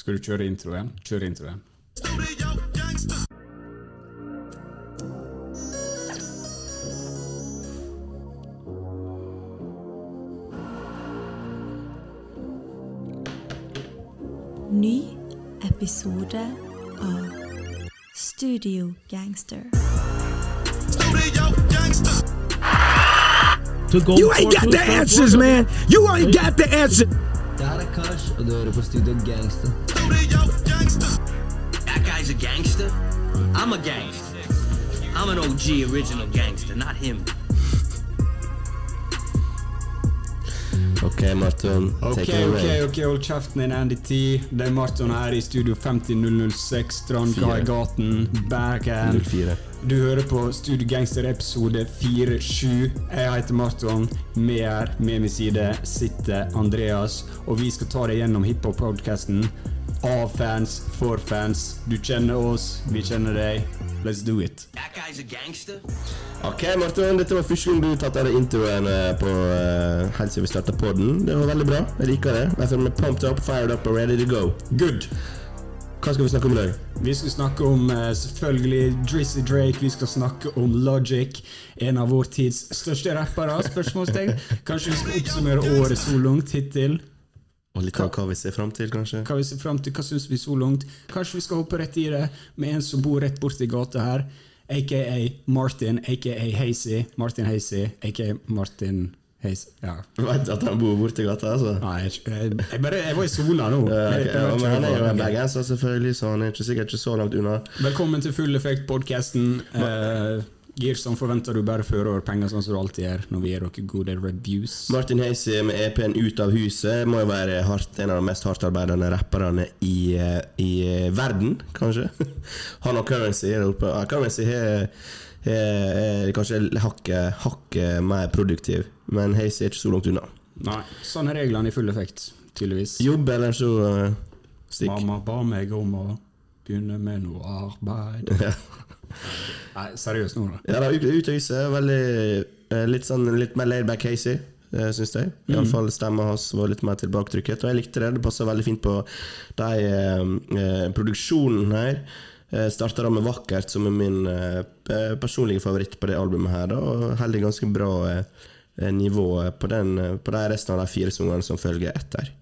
Skal du kjøre introen? Kjør introen. Ny episode av Studio Gangster. You ain't got the answers, man. You ain't got the answer. Det her er Kash, og du hører på Studio Gangster. That guy's a gangster. I'm a gangster. I'm an OG original gangster, not him. Ok, Marton. Ok, ok, ok, hold kjeften din, Andy T. Det er Marton her i Studio 50006, Strandgaigaten, Bergen. 04. Du hører på Studio Gangster episode 47. Jeg heter Marton. Med her, med min side, sitter Andreas. Og vi skal ta deg gjennom hiphop-podkasten. Av fans, for fans. Du kjenner oss, vi kjenner deg. Let's do it. That guy's a gangster. Ok, Martin. Dette var første gang du tatt av deg introen eh, på uh, helt siden vi starta podden. Det var veldig bra. Jeg liker det. Jeg føler meg pumped up, fired up og ready to go. Good. Hva skal vi snakke om i dag? Vi skal snakke om eh, selvfølgelig Drizzy Drake. Vi skal snakke om Logic, en av vår tids største rappere. Spørsmålstegn. Kanskje vi skal oppsummere året så langt hittil. Og litt av hva vi ser fram til, kanskje? Hva vi ser frem til, hva syns vi så langt? Kanskje vi skal hoppe rett i det med en som bor rett borti gata her. Aka Martin, aka Hazy. Martin Hazy, aka Martin Hazy. Ja. Du at han bor borti gata, altså? Nei, jeg, jeg, bare, jeg var i sola nå. Ja, ja, men han er jo en bergenser, selvfølgelig, så han er ikke sikkert ikke så langt unna. Velkommen til Full Effekt-podkasten. Uh, gir som forventer du bare fører over penger, sånn som du alltid gjør når vi gir dere gode reviews. Martin Hazy med EP-en Ut av huset må jo være hardt, en av de mest hardtarbeidende rapperne i, eh, i eh, verden, kanskje. Han og Currency er oppe. Ja, Currency er, er, er kanskje hakket, hakket mer produktiv, men Hazy er ikke så langt unna. Nei, sånn er reglene i full effekt, tydeligvis. Jobb eller så uh, stikk. Mamma ba meg om å begynne med noe arbeid. Ja. Nei, seriøst nå, da. Ja, da, ut, ut av huset. Veldig, eh, litt, sånn, litt mer laidback Casey, uh, syns jeg. Iallfall stemma hans var litt mer tilbaketrykket, og jeg likte det. Det passa veldig fint på de, eh, eh, produksjonen her. Jeg Starta da med 'Vakkert', som er min eh, eh, personlige favoritt på det albumet her. Da, og holder ganske bra eh, eh, nivå på, den, eh, på de resten av de fire sangene som følger etter.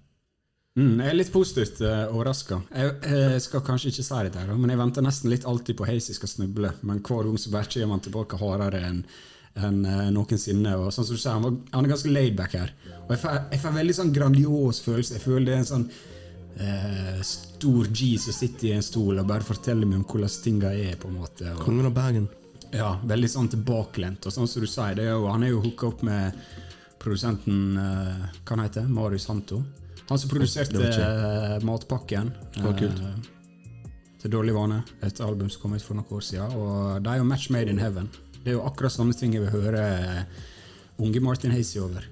Mm, jeg er litt positivt uh, overraska. Jeg, jeg skal kanskje ikke si det, her, men jeg venter nesten litt alltid på Hazy skal snuble. Men hver gang så bare kommer han tilbake hardere enn enn, eh, noensinne. Og sånn som du sier, han, var, han er ganske laidback her. Og jeg får, jeg får veldig sånn grandios følelse. Jeg føler det er en sånn eh, stor G som sitter i en stol og bare forteller meg om hvordan tinga er. på en måte. Og, Kongen av Bergen. ja, veldig sånn tilbakelent. Og sånn som du sier, det er jo, han er jo hooka opp med produsenten eh, Hva han heter Marius Hanto. Han som produserte uh, Matpakken. Det var kult. Uh, til Dårlig vane, et album som kom ut for noen år siden. Og det er jo match made in heaven. Det er jo akkurat sånne ting jeg vil høre eh, unge Martin Hazy over.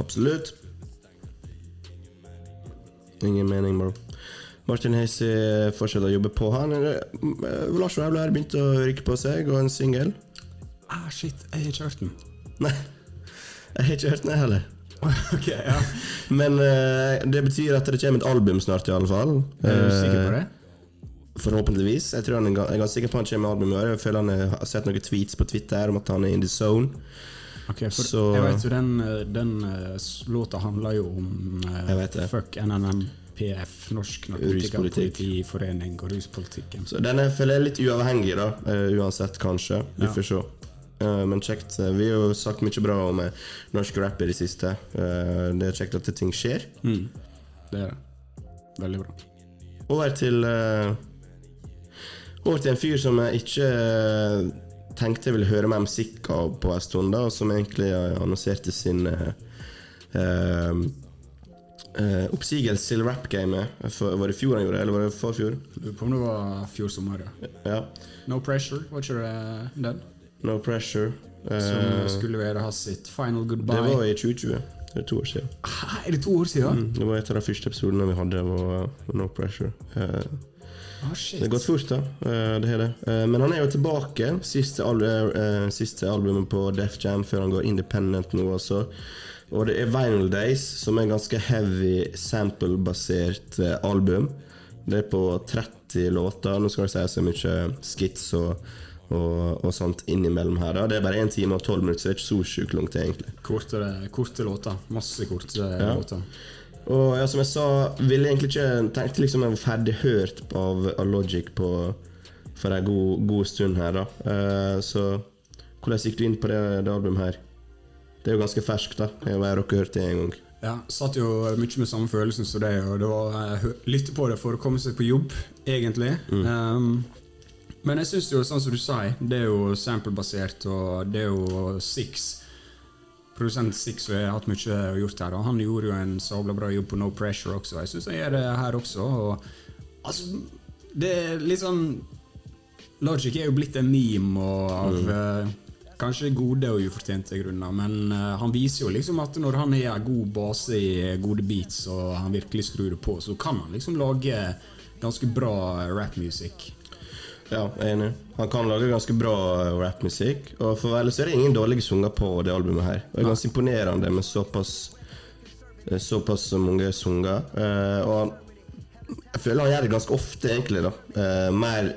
Absolutt. Ingen mening, bro. Martin Hazy fortsetter å jobbe på. Han Lars Vaular begynte å rykke på seg, og en singel. Ah, shit, jeg har ikke hørt den. Nei, jeg har ikke hørt den, jeg heller. ok, ja. Men uh, det betyr at det kommer et album snart, i alle fall. Er du sikker på Eh, det? Forhåpentligvis. Jeg, tror han er, jeg er sikker på han kommer med album i år. Jeg føler han har sett noen tweets på Twitter om at han er in the zone. Okay, for så- Jeg vet jo den, eh, den eh, låta handler jo om uh. Fuck NNMPF, Norsk Narkotikapolitiforening og ruspolitikken. Så den er, føler jeg er litt uavhengig, da. Uh, uansett, kanskje. Vi Ja. får se. Eh, men kjekt. Vi har jo sagt mye bra om eh, norsk rap i det siste. Eh, det er kjekt at ting skjer. Mm. Det er det. Veldig bra. Over til Over til en fyr som jeg ikke tenkte jeg ville høre mer musikk av på en stund, da, og som egentlig annonserte sin uh, eh, oppsigelse til rap-gamet. Var det i fjor han gjorde eller var det forfjor? Lurer på om det var fjor sommer, ja. Ja. No Pressure, var ikke det den? No pressure. Eh, Som skulle være hans sitt final goodbye. det var i 2020. Det er to år siden. Ah, er det to år siden? Mm, det var et av de første episodene vi hadde. Var uh, No Pressure. Eh, Ah, shit. det har gått fort, da. Eh, det har det. Eh, men han er jo tilbake. Siste, al eh, siste albumet på Def Jam før han går independent nå, også. Og det er Vinyl Days, som er ganske heavy sample-basert eh, album. Det er på 30 låter. Nå skal det sies så mye skits og, og, og sånt innimellom her. da Det er bare én time og 12 minutter, så det er ikke så sjukt langt, egentlig. Korte, korte låter. Masse korte Ja. låter. Og ja, som jeg sa, ville egentlig ikke tenkte liksom jeg var ferdig hørt av, av Logic på, for en god, god stund her, da. Uh, så hvordan gikk du inn på det, det albumet her? Det er jo ganske ferskt, da. Jeg har bare hørt det en gang. Ja, satt jo mye med samme følelsen som deg, og det var eh, hø- lytte på det for å komme seg på jobb, egentlig. Um, men jeg syns jo, sånn som du sier, det er jo sample-basert, og det er jo Six. Produsent Six har hatt mye å gjort her, og han gjorde jo en sabla bra jobb på No Pressure også. Jeg syns han gjør det her også. Og, altså, det er litt sånn Logic er jo blitt en meme og av eh, kanskje gode og ufortjente grunner, men eh, han viser jo liksom at når han har god base i gode beats, og han virkelig skrur det på, så kan han liksom lage ganske bra rappmusikk. Ja, jeg er enig. Han kan lage ganske bra eh, rappmusikk. Og for å være så er det ingen dårlige sanger på det albumet her. Det er ganske imponerende med såpass eh, Såpass mange sanger. Eh, og jeg føler han gjør det ganske ofte, egentlig. da Mer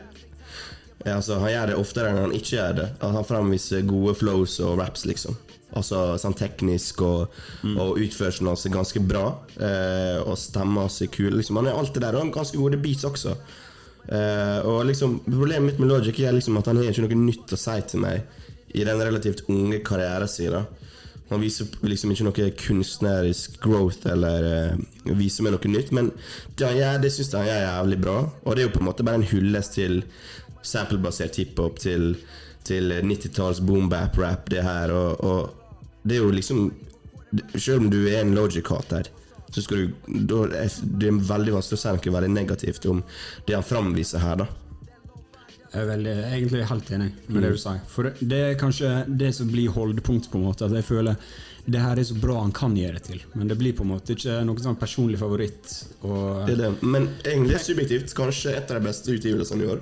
altså, Han gjør det oftere enn han ikke gjør det. At han fremviser gode flows og raps, liksom. Altså sånn teknisk, og, og utførselen hans er ganske bra. Eh, og stemma hans er kul. Liksom. Han er alltid der, og han har ganske gode beats også. Eh, og liksom Problemet mitt med Logic er liksom at han har ikke noe nytt å si til meg i den relativt unge karrieren sin. Han viser liksom ikke noe kunstnerisk growth eller uh, viser meg noe nytt, men det han gjør, det syns han gjør jævlig bra. Og det er jo på en måte bare en hyllest til samplebasert hiphop, til, til 90-talls boom-bap-rap, det her, og, og det er jo liksom Selv om du er en Logic-hater, så skal du da det er veldig vanskelig å si noe veldig negativt om det han framviser her, da. Jeg er veldig, egentlig helt enig med det du sier. For det- det er kanskje det som blir holdepunkt, på en måte. At jeg føler det her er så bra han kan gjøre det til. Men det blir på en måte ikke noen sånn personlig favoritt. Det er det. Men egentlig subjektivt kanskje et av de beste utgivelsene i år.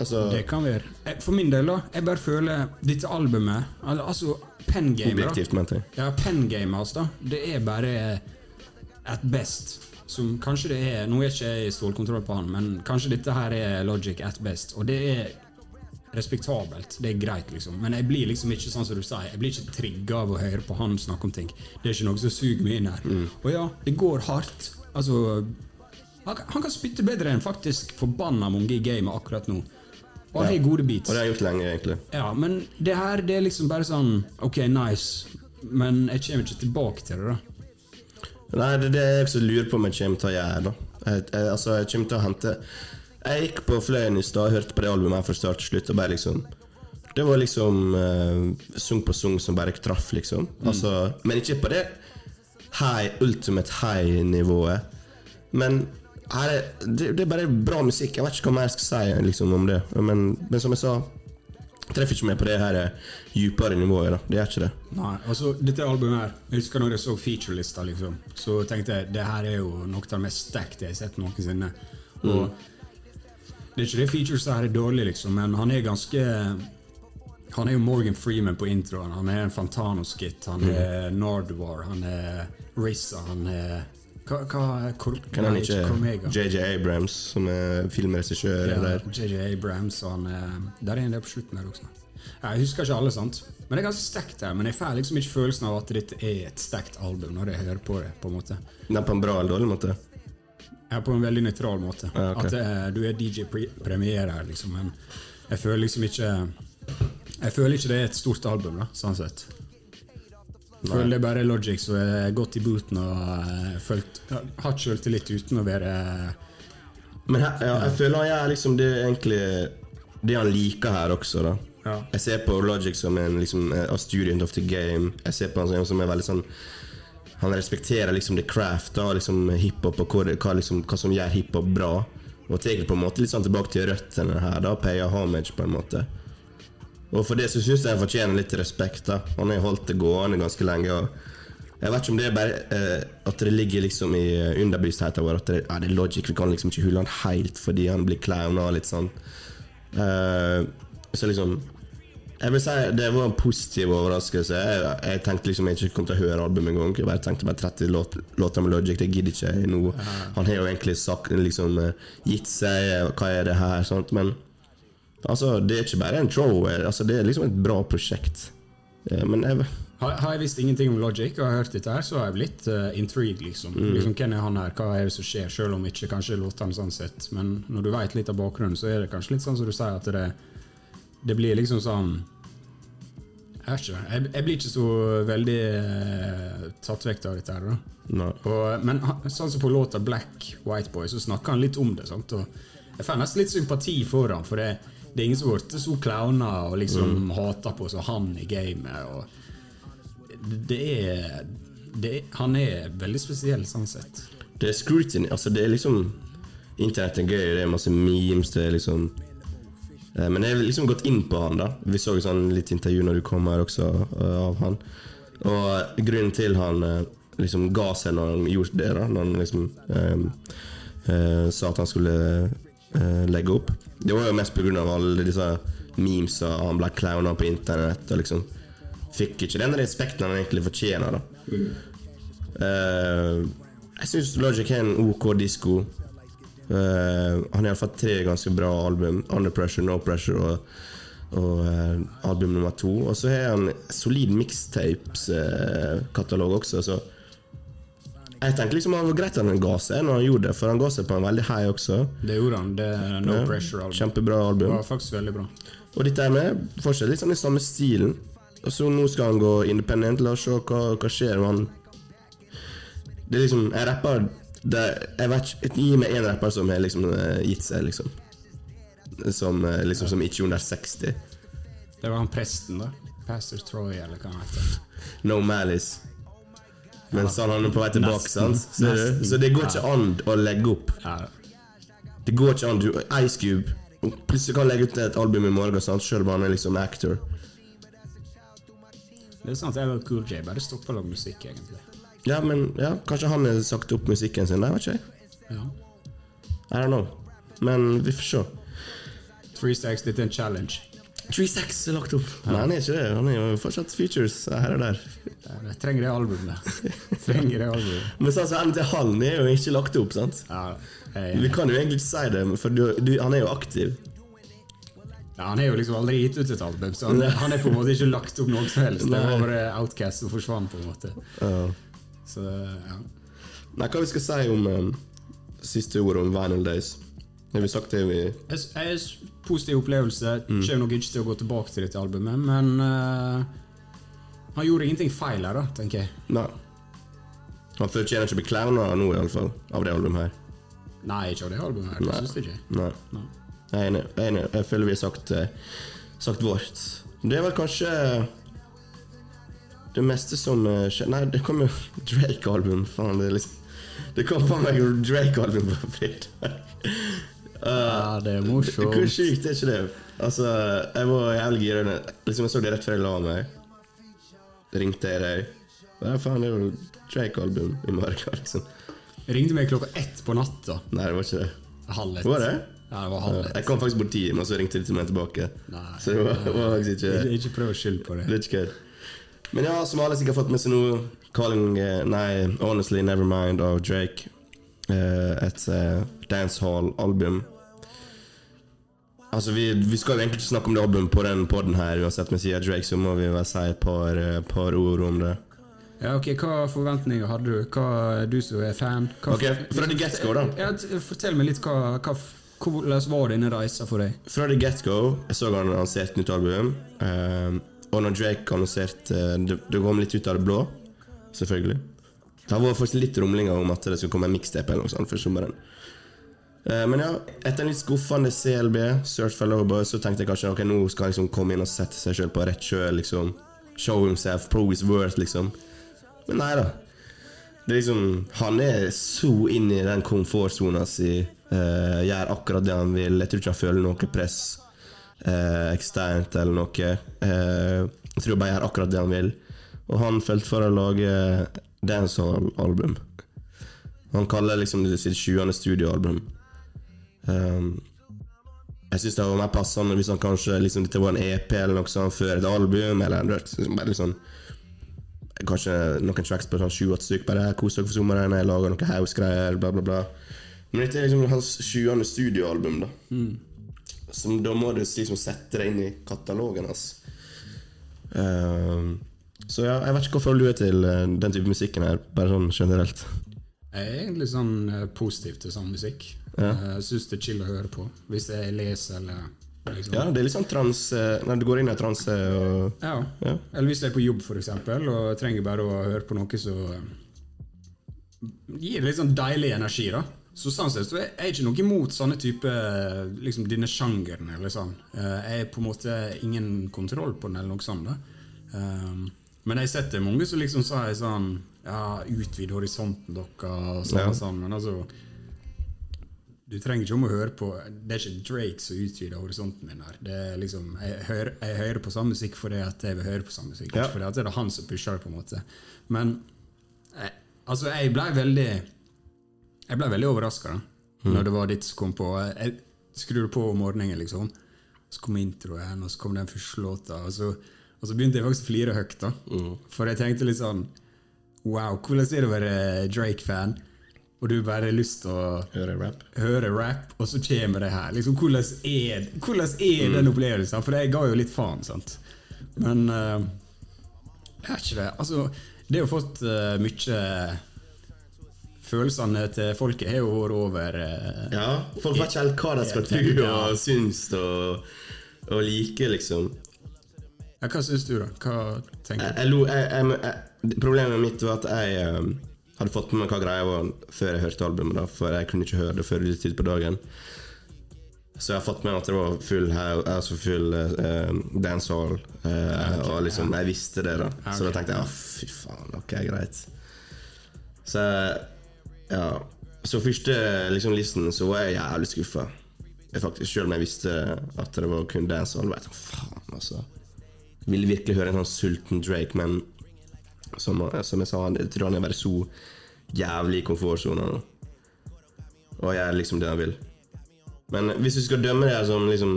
Altså det kan være. For min del, da. Jeg bare føler dette albumet Altså, Pen game da. objektivt, mente jeg. Ja, Pen game da. Det er bare at best. Som kanskje det er Nå er ikke jeg i stålkontroll på han, men kanskje dette her er Logic at best. Og det er respektabelt. Det er greit, liksom. Men jeg blir liksom ikke sånn som du sier Jeg blir ikke trigga av å høre på han snakke om ting. Det er ikke noe som suger meg inn her. Og ja, det går hardt. Altså Han, han kan spytte bedre enn faktisk forbanna mange i gamet akkurat nå. Og han har gode beats. Og det har jeg gjort lenge, egentlig. Ja, men det her det er liksom bare sånn Ok, nice, men jeg kommer ikke tilbake til det, da. Nei, det er det jeg også lurer på om jeg kommer til å gjøre. jeg, jeg, Altså, jeg kommer til å hente Jeg gikk på Fløyen i stad og hørte på det albumet fra start til slutt, og bare liksom Det var liksom uh, sung på sung som bare traff, liksom. Altså, men ikke på det high, ultimate high-nivået. Men her er, det, det er bare bra musikk. Jeg vet ikke hva mer jeg skal si liksom, om det. Men, men som jeg sa, treffer ikke meg på det her dypere nivået. da Det gjør ikke det. Nei, altså dette albumet her Jeg husker når jeg så featurelista, liksom, så tenkte jeg det her er jo noe av det mest stacked jeg har sett noensinne. Og Det er ikke det features her er dårlig, liksom, men han er ganske Han er jo Morgan Freeman på introen. Han er en Fantano-skitt, Han er Nardwar. Han er Rissa. Han er Hva, hva Kan han ikke. JJ Abrams, som er filmregissør? Ja? JJ Abrams og han er, Der er en del på slutten der også. Jeg husker ikke alle, sant? Men det er ganske sterkt her. Men jeg får liksom ikke følelsen av at dette er et sterkt album når jeg hører på det. på en måte Nei, på en bra eller dårlig måte? Ja, På en veldig nøytral måte. Ja, okay. At er, du er DJ-premiere her, liksom. Men jeg føler liksom ikke Jeg føler ikke det er et stort album, da, sånn sett. Føler det er bare Logic som er godt i booten og eh, følt, har hatt selvtillit uten å være Men her, ja, jeg føler han gjør liksom det egentlig Det han liker her også, da. Ja. Jeg ser på Logic som en liksom, a student of the game. Jeg ser på han som er veldig sånn Han respekterer liksom the craft, da, liksom hiphop, og hva, hva, liksom, hva som gjør hiphop bra. Og tar på en måte litt sånn tilbake til røttene her, da, payer homage, på en måte. Og for det så syns jeg jeg fortjener litt respekt. da Han har holdt det gående ganske lenge. Og jeg vet ikke om det er bare eh, at det ligger liksom i eh, underbevisstheten vår at det, ja, det er logic, vi kan liksom ikke hulle han helt fordi han blir clowna og litt sånn. Eh, så liksom Jeg vil si Det var en positiv overraskelse. Jeg, jeg tenkte liksom jeg ikke kom til å høre albumet engang. Jeg bare tenkte bare 30 låt, låter med Logic, det gidder ikke jeg nå. Han har jo egentlig sagt, liksom, eh, gitt seg eh, Hva er det her? sånt, Men altså, det er ikke bare en thrower. Altså, det er liksom et bra prosjekt. Eh, Men jeg, Har, har jeg visst ingenting om Logic og har hørt dette her, så har jeg blitt uh, intrigued, liksom. liksom. Hvem er han her, hva er det som skjer, selv om ikke kanskje låtene sånn sett. Men når du vet litt av bakgrunnen, så er det kanskje litt sånn som du sier, at det, det blir liksom sånn Jeg. Jeg, jeg blir ikke så veldig eh, tatt vekk av dette her, nei. Og, men sånn som på låta 'Black White Boy', så snakker han litt om det. Sant? Og jeg får nesten litt sympati for han, for det, det er ingen som har blitt så clowner og liksom hater på som han i gamet. Det er, det er Han er veldig spesiell, sånn sett. Det er scrutiny. Altså, det er liksom Internett er gøy, det er masse memes, det er liksom eh, Men jeg har liksom gått inn på han, da. Vi så sånn litt intervju når du kom her også, eh, av han. Og grunnen til han eh, liksom ga seg når han gjorde det, da når han liksom um, uh, sa at han skulle eh, legge opp, det var jo mest pga. alle disse memesa han ble clowna på internett og liksom fikk ikke den respekten han egentlig fortjener. da Eh, jeg syns Logic har en OK disko. Uh, han har iallfall tre ganske bra album. 'Under Pressure', 'No Pressure' og, og uh, album nummer to. Og så har han solid mixtapes-katalog også, så jeg tenkte liksom det var greit at han ga seg når han gjorde det, for han ga seg på en veldig high også. Det gjorde han. Det er No Ja, Pressure-album. Kjempebra Det album. var faktisk veldig bra. Og dette er med fortsatt liksom i samme stilen. Og så nå skal han gå independent. La oss se hva, hva skjer med han. Det er liksom Jeg rapper det, Jeg vet ikke Gi meg én rapper som har liksom eh, gitt seg, liksom. Som, eh, liksom, som ikke er under 60. Det var han presten, da. Pastor Troy, eller hva han heter. No Malice. Mens han er på vei tilbake, sant? Så? Så det går ikke an å legge opp. Det går ikke an. Ice Cube Plutselig kan legge ut et album i morgen, sant? selv om han er liksom actor. det er sant. Jeg og Cool J. Bare stopper å lage musikk, egentlig. Ja, men ja, kanskje han har sagt opp musikken sin. Det vet ikke jeg. Ja. I don't know. Men vi får se. Three Stacks, dette er en challenge. 36 er lagt opp. Nei, han er ikke det. Han er jo fortsatt features her og der. Jeg trenger det albumet. trenger det albumet. Men sånn som NT Hallen er jo ikke lagt opp, sant? Ja, jeg, Vi kan jo egentlig ikke si det, for du, du, han er jo aktiv. ja, han har jo liksom aldri gitt ut et album, så han, han er på en måte ikke lagt opp noe som helst. Det var bare Outcast som forsvant, på en måte. Ja. Så ja. Nei, hva vi skal si om um, siste ord om Vinyl Days? Har vi sagt det vi er positiv opplevelse. Kommer nok ikke til å gå tilbake til dette albumet, men uh, han gjorde ingenting feil her, da, tenker jeg. Nei. Han fortjener ikke å bli clowna nå, iallfall, av det albumet her. Nei, ikke av det albumet her. Det syns jeg ikke. Nei. Nei. Jeg er enig. Jeg, er enig. jeg føler vi har sagt, uh, sagt vårt. Det er vel kanskje det meste som eh, skjer Nei, det kom jo Drake-album. Faen, det liksom Det kom faen meg Drake-album på fredag. Ja, det er morsomt. Hvor sjukt er ikke det? Altså, jeg var jævlig gira. Liksom, jeg så det rett før jeg la meg. Ringte jeg deg. Ja, faen, det er jo Drake-album i morgen, liksom. Ringte meg klokka ett på natta. Nei, det var ikke det. Halv ett. Var det? Ja, det var halv ett. Jeg kom faktisk bort tidlig, og så ringte de til meg tilbake. Nei. Så det var, var faktisk ikke Ikke, ikke prøv å skylde på det. Det er ikke kødd. Men ja, som alle sikkert har fått med seg nå, Calling eh, Nei, Honestly Nevermind av Drake. Eh, et uh, dancehall-album. Altså, vi, vi skal jo egentlig ikke snakke om det albumet på den podden her, uansett, men siden Drake, så må vi vel si et par, eh, par ord om det. Ja, ok, Hva forventninger hadde du? Hva, du som er fan? Hva, Ok, fra the get-go, da. Ja, Fortell meg litt hva, hva hvordan var denne reisa for deg? Fra the get-go Jeg så han annonserte nytt album. eh, og når Drake annonserte eh, det, det kom litt ut av det blå, selvfølgelig. Det har vært litt rumlinger om at det skulle komme en mixtape eller noe sånt før sommeren. Eh, men ja, etter en litt skuffende CLB, Search for Lover, så tenkte jeg kanskje ok, nå skal han liksom komme inn og sette seg sjøl på rett kjøl. Liksom. Show himself, pro is worth, liksom. Men nei da. Det er liksom, han er så inn i den komfortsona si. Uh, gjør akkurat det han vil. Jeg tror ikke han føler noe press uh, eksternt eller noe. Uh, jeg tror bare gjør akkurat det han vil. Og han følte for å lage dancehall-album. Han kaller liksom det sitt 20. studioalbum. Um, Jeg syns det var mer passende hvis han kanskje liksom, dette var en EP eller noe sånt før et album, eller liksom, bare sånn Kanskje noen tracks på sånn sju-åtte stykker. Bare kos dere for sommeren, jeg lager noe house-greier, bla, bla, bla. Men dette er liksom hans sjuende studioalbum, da. Så da må du liksom sette det inn i katalogen hans. Ehm, så ja, jeg vet ikke hva forhold du er til eh, den type musikken her, bare sånn generelt. Jeg er egentlig sånn eh, positiv til sånn musikk. Ja. Eh, Jeg syns det er chill å høre på. Hvis jeg leser eller liksom. Ja, det er litt sånn trans Når du går inn i transe og Ja. Ja. Eller hvis jeg er på jobb, for eksempel, og trenger bare å høre på noe som gir litt sånn deilig energi, da. Så sånn sett så er jeg ikke noe imot sånne type liksom denne sjangeren, eller sånn. Jeg har på en måte ingen kontroll på den, eller noe sånt. da. Um, Men jeg har sett det mange som liksom jeg sånn Ja, utvid horisonten deres, og sånn Ja. og sånn, men altså du trenger ikke om å høre på Det er ikke Drake som utvider horisonten min her. Det er liksom, jeg, hører, jeg hører på samme musikk fordi at jeg vil høre på samme musikk. Ja. Fordi at det er han som pusher det, på en måte. Men jeg, altså, jeg blei veldig Jeg ble veldig overraska når det var ditt som kom på. Jeg skrur på om morgenen, liksom. Så kom introen, og så kom den første låta. Og så, og så begynte jeg faktisk å flire høyt. da For jeg tenkte litt sånn Wow, hvordan er det å være Drake-fan? Og du bare har lyst til å høre rap. høre rap, og så kommer det her. Liksom, hvordan er, hvordan er den opplevelsen? For jeg ga jo litt faen, sant. Men uh, det er ikke det. Altså, det har fått uh, mye Følelsene til folket har jo vært over uh, Ja, folk vet ikke helt hva de skal tro og synes og, og like, liksom. Ja, Hva syns du, da? Hva tenker du? jeg, lo- jeg, jeg, problemet mitt var at jeg um, hadde fått med meg hva greia var før jeg hørte albumet, da, for jeg kunne ikke høre det før litt tid på dagen. Så jeg har fått med meg at det var full, altså full uh, dancehall, okay, og liksom, jeg visste det, da. Så da tenkte jeg ja, fy faen, ok, greit. Så ja Så første liksom, listen så var jeg jævlig skuffa. Selv om jeg visste at det var kun dancehall. Jeg sånn, faen, altså. Ville virkelig høre en sånn sulten Drake, men som, som jeg sa, jeg tror han er bare så jævlig i komfortsona nå. Og er liksom det han vil. Men hvis du skal dømme det her som liksom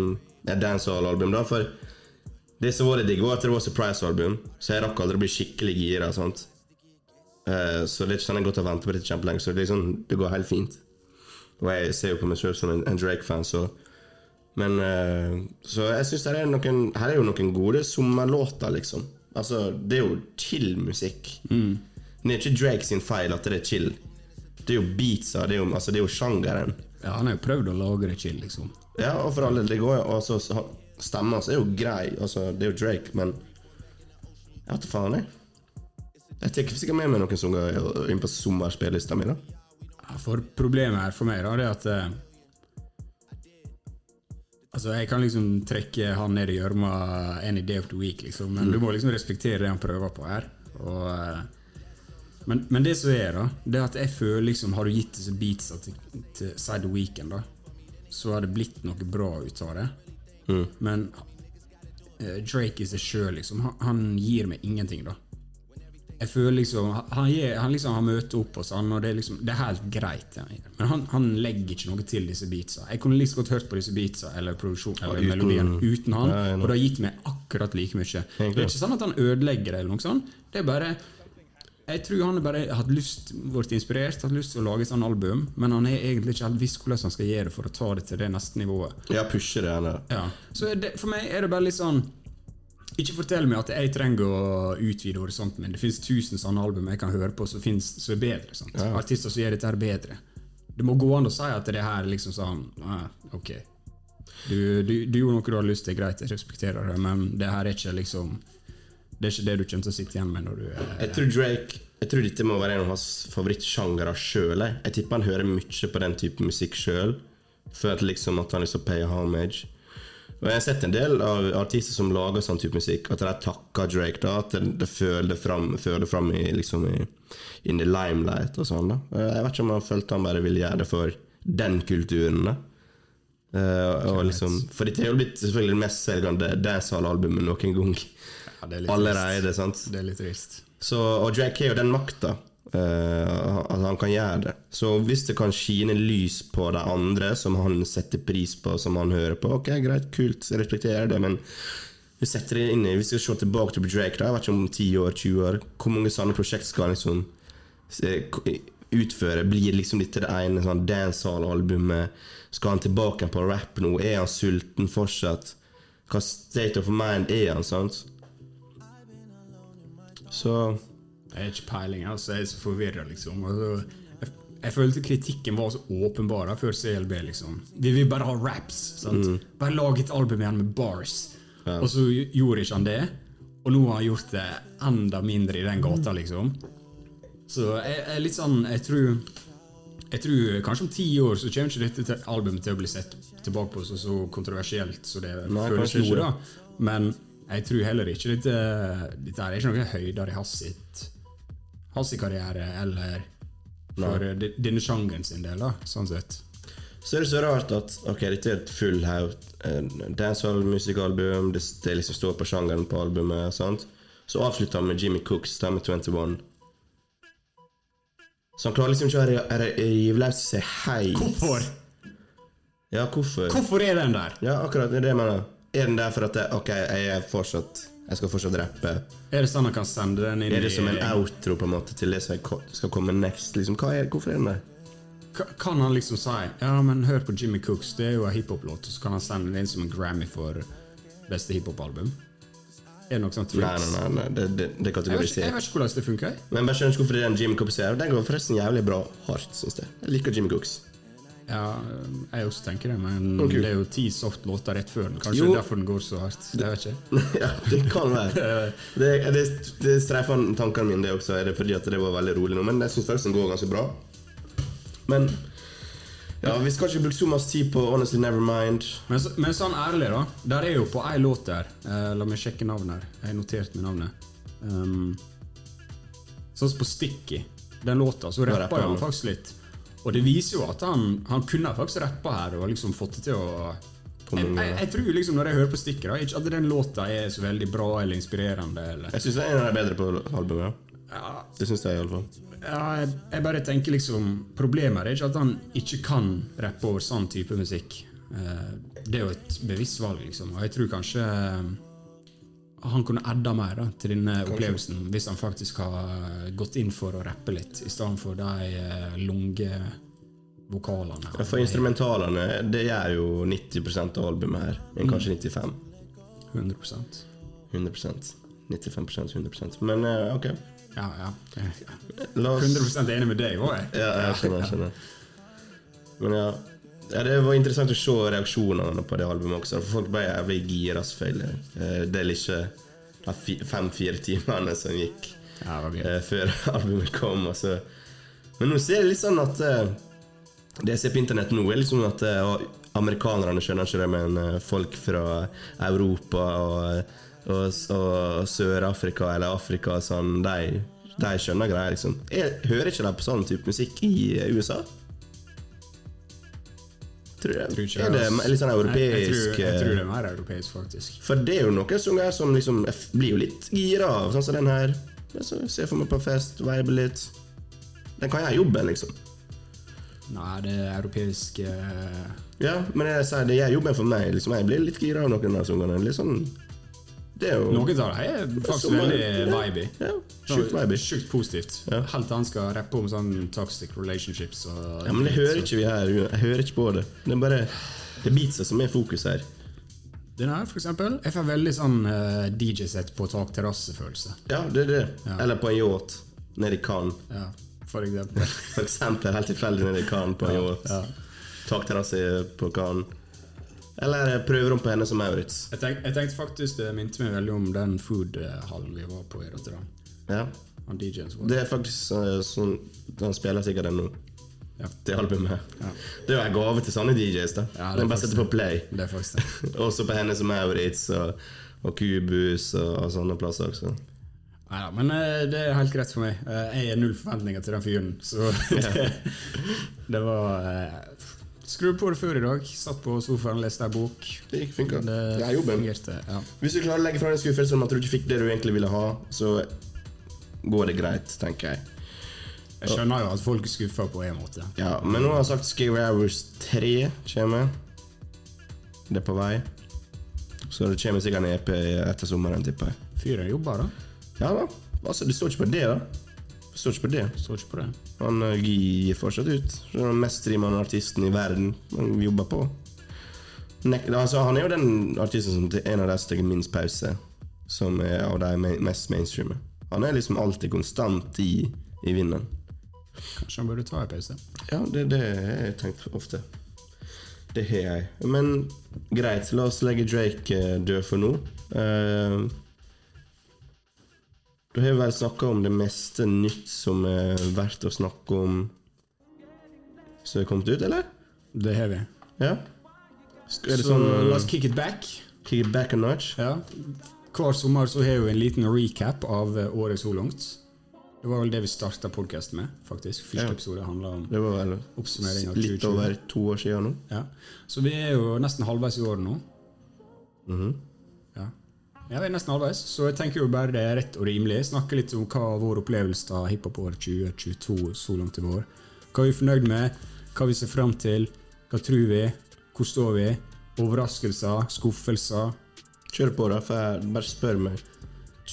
et dancehall-album, da For det som var det digg, var at det var surprise-album, så jeg rakk aldri å bli skikkelig gira. Sant? Uh, så det er ikke sånn jeg godt har venta på dette kjempelenge, så det, sånn, det går helt fint. Og jeg ser jo på meg selv som en, en Drake-fan, så Men eh, Så jeg syns her er Her er jo noen gode sommerlåter, liksom. Altså, det er jo chill musikk. Det er ikke Drake sin feil at det er chill. Det er jo beatsa, det er jo, altså, det er jo sjangeren. Ja, Han har jo prøvd å lage det chill, liksom. Ja, og for alle, det går jo altså, så- Stemmen hans er jo grei, altså, det er jo Drake, men Jeg vet da faen, jeg. Jeg tar sikkert med meg noen som går inn på sommerspillelista mi, da. Ja, For problemet her for meg da, det er at eh, Altså, Jeg kan liksom trekke han ned i gjørma any day of the week, liksom, men du må liksom respektere det han prøver på her. Og, eh, men, men det som er, da, det er at jeg føler liksom Har du gitt disse beatsa til, til Side Weekend, da, så har det blitt noe bra ut av det. Men uh, Drake i seg sjøl, liksom, han, han gir meg ingenting, da. Jeg føler liksom Han, gir, han liksom han møter opp hos han, og det er liksom Det er helt greit. ja. Men han, han legger ikke noe til disse beatsa. Jeg kunne like godt hørt på disse beatsa eller produksjonen, eller uten- melodien uten han, nei, er og det har gitt meg akkurat like mye. Det er ikke sånn at han ødelegger det, eller noe sånt. Det er bare Jeg tror han har bare hatt lyst, vært inspirert, hatt lyst til å lage et sånt album, men han har egentlig ikke helt visst hvordan han skal gjøre det for å ta det til det neste nivået. Ja, pushe det eller? Ja. Så er det, for meg er det bare litt sånn Ikke fortell meg at jeg trenger å utvide horisonten min. Det fins tusen sånne album jeg kan høre på som, er bedre. Sant? Artister som gjør dette her bedre. Det må gå an å si at det her er liksom sånn ah, Ok, du, du, du gjorde noe du har lyst til, greit, jeg respekterer det, men det her er ikke liksom Det er ikke det du kommer til å sitte igjen med når du er Jeg tror Drake Jeg tror dette må være en av hans favorittsjangere sjøl. Jeg. jeg tipper han hører mye på den type musikk sjøl. Før liksom at han liksom payer homage. Og Jeg har sett en del av artister som lager sånn type musikk, at de takker Drake. da At det, det fører det fram, fører det fram i, liksom i, in the limelight og sånn. da Jeg vet ikke om han følte han bare ville gjøre det for den kulturen. da Uh, og liksom, For dette er jo blitt selvfølgelig det mest selgende dancehall-albumet noen gang. Ja, er Allerede, sant? Det er litt trist. Så, og Drake har jo den makta eh, at han kan gjøre det. Så hvis det kan skine lys på de andre som han setter pris på, som han hører på, ok, greit, kult, jeg respekterer det, men vi setter det inn i vi skal se tilbake til Drake, da, jeg vet ikke om 10 år, 20 år, hvor mange sånne prosjekt skal han liksom utføre? Blir liksom dette det ene sånn dancehall-albumet? Skal han tilbake på rap nå? Er han sulten fortsatt? Hva state of mind er han, sant? Så Jeg har ikke peiling, altså. Jeg er så forvirra, liksom. Altså, jeg, jeg følte kritikken var så åpenbar før CLB, liksom. Vi vil bare ha raps. sant? Bare lag et album igjen med bars. Og så gjorde ikke han det. Og nå har han gjort det enda mindre i den gata, liksom. Så jeg, jeg litt sånn Jeg tror jeg tror kanskje om ti år så kommer ikke dette albumet til å bli sett tilbake på så, så kontroversielt så det Nei, føles nå, da. Men jeg tror heller ikke dette Dette er ikke noe høyder i hans sitt hans karriere eller for eh, denne sjangeren sin del, da, sånn sett. Så er det så rart at Ok, dette er et full haug eh, dancehall-musikkalbum. Det, det liksom står på sjangeren på albumet. sant? Så avslutter han med Jimmy Cooks stemme 21. Så han klarer liksom ikke å ri- ri- rive løs seg helt. Hvorfor? Ja, hvorfor? Hvorfor er den der? Ja, akkurat det er det jeg mener. Er den der for at det, Ok, jeg er fortsatt Jeg skal fortsatt rappe. Er det sånn han kan sende den inn Er det som en outro på en måte til det som skal komme next? Liksom, hva er, hvorfor er den der? Kan han liksom si Ja, men hør på Jimmy Cooks, det er jo en hiphop-låt, og så kan han sende den inn som en Grammy for beste hiphop-album? Er det noe sånt Nei, nei, nei, det, det, det ikke, kategoriserer jeg vet ikke hvordan det funker. Men bare skjønner ikke hvorfor det er den Jimmy Cooks er. Den går forresten jævlig bra hardt, syns jeg. Jeg liker Jimmy Cooks. Ja, jeg også tenker det, men okay. det er jo ti soft låter rett før den. Kanskje Jo. er derfor den går så hardt. Det vet jeg ikke. ja, det kan være. Det, det, det streifer tankene mine, det også. Er det fordi at det var veldig rolig nå. Men jeg syns faktisk den går ganske bra. Men ja, vi skal ikke bruke så masse tid på Honestly Nevermind. Men, men sånn ærlig, da. Der er jo på ei låt der eh, La meg sjekke navnet her. Jeg har notert med navnet. Um, sånn som på Sticky, den låta, så rapper han faktisk litt. Og det viser jo at han, han kunne faktisk rappa her og liksom fått det til å jeg, jeg, jeg tror liksom Når jeg hører på stikket, da ikke at den låta er så veldig bra eller inspirerende. Eller. Jeg syns er en av de bedre på albumet. Ja. Ja, Det syns jeg iallfall. ja, jeg, jeg bare tenker liksom Problemet er ikke at han ikke kan rappe over sånn type musikk. Eh, Det er jo et bevisst valg, liksom. Og jeg tror kanskje han kunne adda mer da, til denne opplevelsen hvis han faktisk har gått inn for å rappe litt, i stedet for de eh, Ja, For instrumentalene, det gjør jo 90 av albumet her. Men kanskje 95 100% 100% 95% 100% Men eh, ok. Ja, ja. Jeg er 100 enig med deg òg, jeg. Ja, jeg skjønner. jeg skjønner. Men ja. Ja, Det var interessant å se reaksjonene på det albumet også. For folk ble jævlig gira, selvfølgelig. Eh, Det er ikke de fi- fem-fire timene som gikk Ja, eh, før albumet kom. Altså. Men nå ser jeg litt sånn at eh, Det jeg ser på internett nå, er liksom at amerikanerne skjønner ikke det, men folk fra Europa og, og, og Sør-Afrika eller Afrika og sånn, de, de skjønner greier, liksom. Jeg hører ikke de på sånn type musikk i USA? Tror jeg. Tror ikke er det litt sånn Jeg, jeg, europeisk tror, jeg eh, tror det er mer europeisk, faktisk. for det er jo noen sanger som liksom Jeg blir jo litt gira av, sånn som den her. Så ser for meg på fest, vibe litt. Den kan gjøre jobben, liksom. Nei, det er europeisk eh, Ja, men jeg sier det gjør jobben for meg. Liksom. Jeg blir litt gira av noen av sangene. Litt sånn jo Noen av dem er faktisk Som veldig vibey. Ja, sjukt vibey. Sjukt positivt. Ja. Helt til han skal rappe om sånn toxic relationships Ja, men det hører ikke vi her. Jeg hører ikke på det. Det er bare Det er beatsa som er fokus her. Den her, for eksempel. Jeg får veldig sånn uh, DJ-sett på takterrasse-følelse. Ja, det er det. Ja. Eller på en yacht nede i Cannes. Ja, for eksempel. For eksempel helt tilfeldig nede i Cannes på en yacht. ja. Takterrasse på Cannes. Eller prøverom på henne som Maurits. Jeg, tenk, jeg tenkte faktisk det minte meg veldig om den food-hallen vi var på i Rotterdam. Ja. Han DJ-en som var Det er faktisk eh, sånn Han spiller sikkert den nå. Ja. Det albumet. Ja. Det er jo en gave til sånne DJs. da Ja, det er De bare setter på play. Det er faktisk det. Også på henne som Maurits og, og Kubus og, og sånne plasser også. Neida, men eh, det er helt greit for meg. Eh, jeg har null forventninger til den fyren. Så det, det var eh, Skru på det før i dag. Satt på sofaen, leste ei bok. Det gikk funka. Det Det er jobben. fungerte. Ja. Hvis du klarer å legge fra deg skuffelsen om at du ikke fikk det du egentlig ville ha, så går det greit, tenker jeg. Jeg skjønner jo at folk er skuffa på en måte. Ja, men nå har jeg sagt Scary Hours 3 kommer. Det er på vei. Så det kommer sikkert en EP etter sommeren, tipper jeg. Fyren jobber, da. Ja da. Altså, det står ikke på det, da. Står ikke på det. Står ikke på det. Han eh, gir fortsatt ut. Så Den mest streamende artisten i verden. Han jobber på. Nek altså, han er jo den artisten som til en av de som tar minst pause. Som er av de mest mainstreame. Han er liksom alltid konstant i, i vinden. Kanskje han burde ta en pause. Ja, det, det har jeg tenkt ofte. Det har jeg. Men greit, la oss legge Drake eh, død for nå. Eh, da har vi vel snakka om det meste nytt som er verdt å snakke om som er kommet ut, eller? Det har vi. Ja? Er det Så sånn la oss kick it back. Kick it back a notch? Ja. Hver sommer så har vi en liten recap av eh, året så langt. Det var vel det vi starta podkasten med, faktisk. Første Ja. episode handla om Det var vel oppsummering av litt over to år siden nå. Ja. Så vi er jo nesten halvveis i året nå. Mm ja. Ja, vi er nesten halvveis, så jeg tenker jo bare det er rett og rimelig. Snakke litt om hva vår opplevelse av hiphop-året 2022 så langt i vår. Hva er vi fornøyd med, hva vi ser fram til, hva tror vi, hvor står vi, overraskelser, skuffelser. Kjør på, da, for jeg bare spør meg.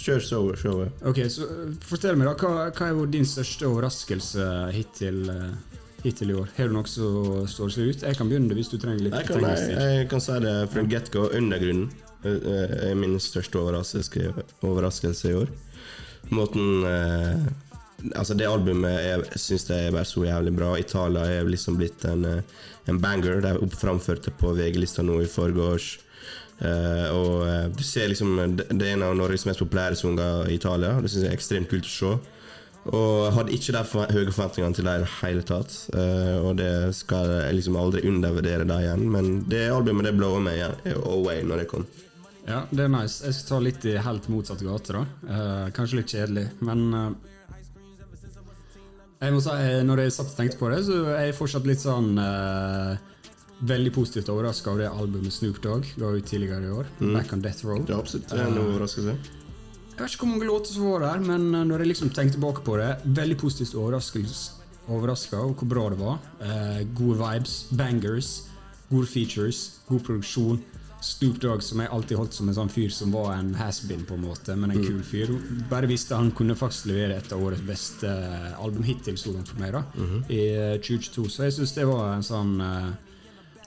Kjør showet. Ok, så øh, Fortell meg, da, hva, hva er din største overraskelse hittil, øh, hittil i år? Har du noe som står seg ut? Jeg kan begynne hvis du trenger litt Jeg kan, jeg, jeg kan si det fra get-go. Undergrunnen eh, er min største overraskelse, i år. Måten eh, Altså, det albumet jeg syns det er bare så jævlig bra. Italia er liksom blitt en, eh, en banger. De framførte på VG-lista nå i forgårs. Eh, og eh, du ser liksom Det er en av Norges mest populære sanger i Italia. Det syns jeg er ekstremt kult å se. Og jeg hadde ikke de høye forventningene til det i det hele tatt. Uh, og det skal jeg liksom aldri undervurdere dem igjen. Men det albumet det blower meg igjen away når det kom. Ja, det er nice. Jeg skal ta litt i helt motsatt gate, da. Eh, kanskje litt kjedelig, men eh, Jeg må si, eh, når jeg satt og tenkte på det, så er jeg fortsatt litt sånn eh, Veldig positivt overraska over det albumet Snoop Dogg ga ut tidligere i år. Back on Death Row. Det er absolutt en overraskelse. Jeg vet ikke hvor mange låter som var der, men eh, når jeg liksom tenkte tilbake på det, veldig positivt overraska over hvor bra det var. Eh, gode vibes, bangers, gode features, god produksjon. Snoop Dogg, som jeg alltid holdt som en sånn fyr som var en has-been, på en måte, men en kul fyr. Bare visste han kunne faktisk levere et av årets beste eh, album hittil så langt for meg, da, i eh, 2022. Så jeg syns det var en sånn uh,